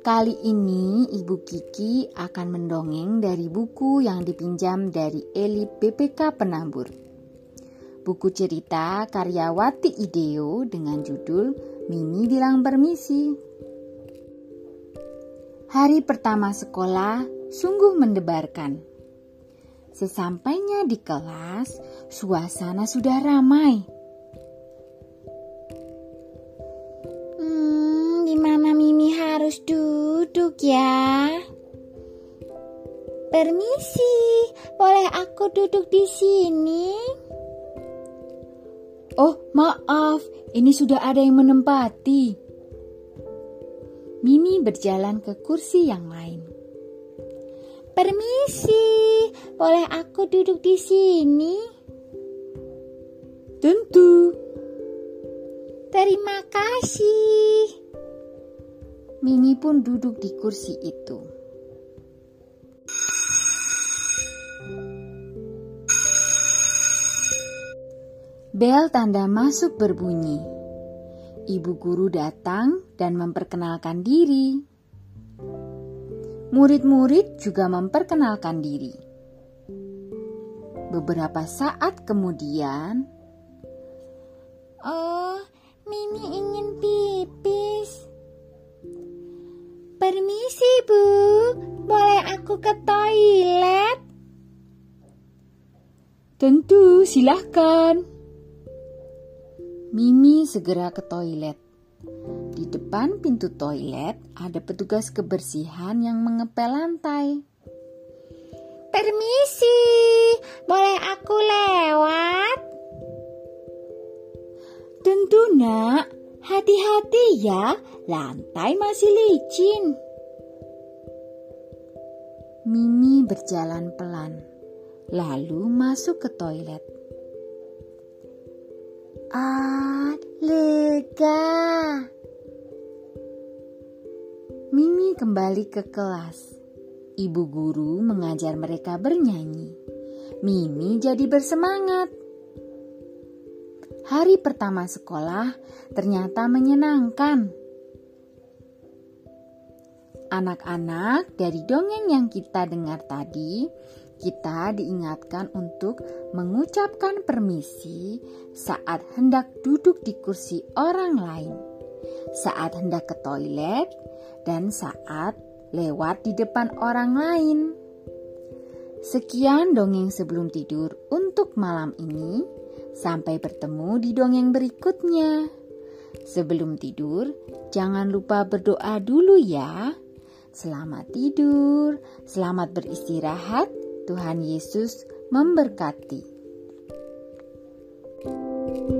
Kali ini Ibu Kiki akan mendongeng dari buku yang dipinjam dari Eli BPK Penambur buku cerita karyawati Ideo dengan judul Mimi bilang permisi. Hari pertama sekolah sungguh mendebarkan. Sesampainya di kelas, suasana sudah ramai. Ya? Permisi, boleh aku duduk di sini? Oh, maaf, ini sudah ada yang menempati. Mimi berjalan ke kursi yang lain. Permisi, boleh aku duduk di sini? Tentu. Terima kasih. Mimi pun duduk di kursi itu. Bel tanda masuk berbunyi. Ibu guru datang dan memperkenalkan diri. Murid-murid juga memperkenalkan diri. Beberapa saat kemudian, "Oh, Mimi ingin aku ke toilet?" "Tentu, silahkan." Mimi segera ke toilet. Di depan pintu toilet ada petugas kebersihan yang mengepel lantai. Permisi, boleh aku lewat? Tentu nak, hati-hati ya, lantai masih licin. Mimi berjalan pelan, lalu masuk ke toilet. Ah, lega. Mimi kembali ke kelas. Ibu guru mengajar mereka bernyanyi. Mimi jadi bersemangat. Hari pertama sekolah ternyata menyenangkan. Anak-anak dari dongeng yang kita dengar tadi kita diingatkan untuk mengucapkan permisi saat hendak duduk di kursi orang lain, saat hendak ke toilet, dan saat lewat di depan orang lain. Sekian dongeng sebelum tidur untuk malam ini. Sampai bertemu di dongeng berikutnya. Sebelum tidur, jangan lupa berdoa dulu ya. Selamat tidur, selamat beristirahat Tuhan Yesus memberkati. thank you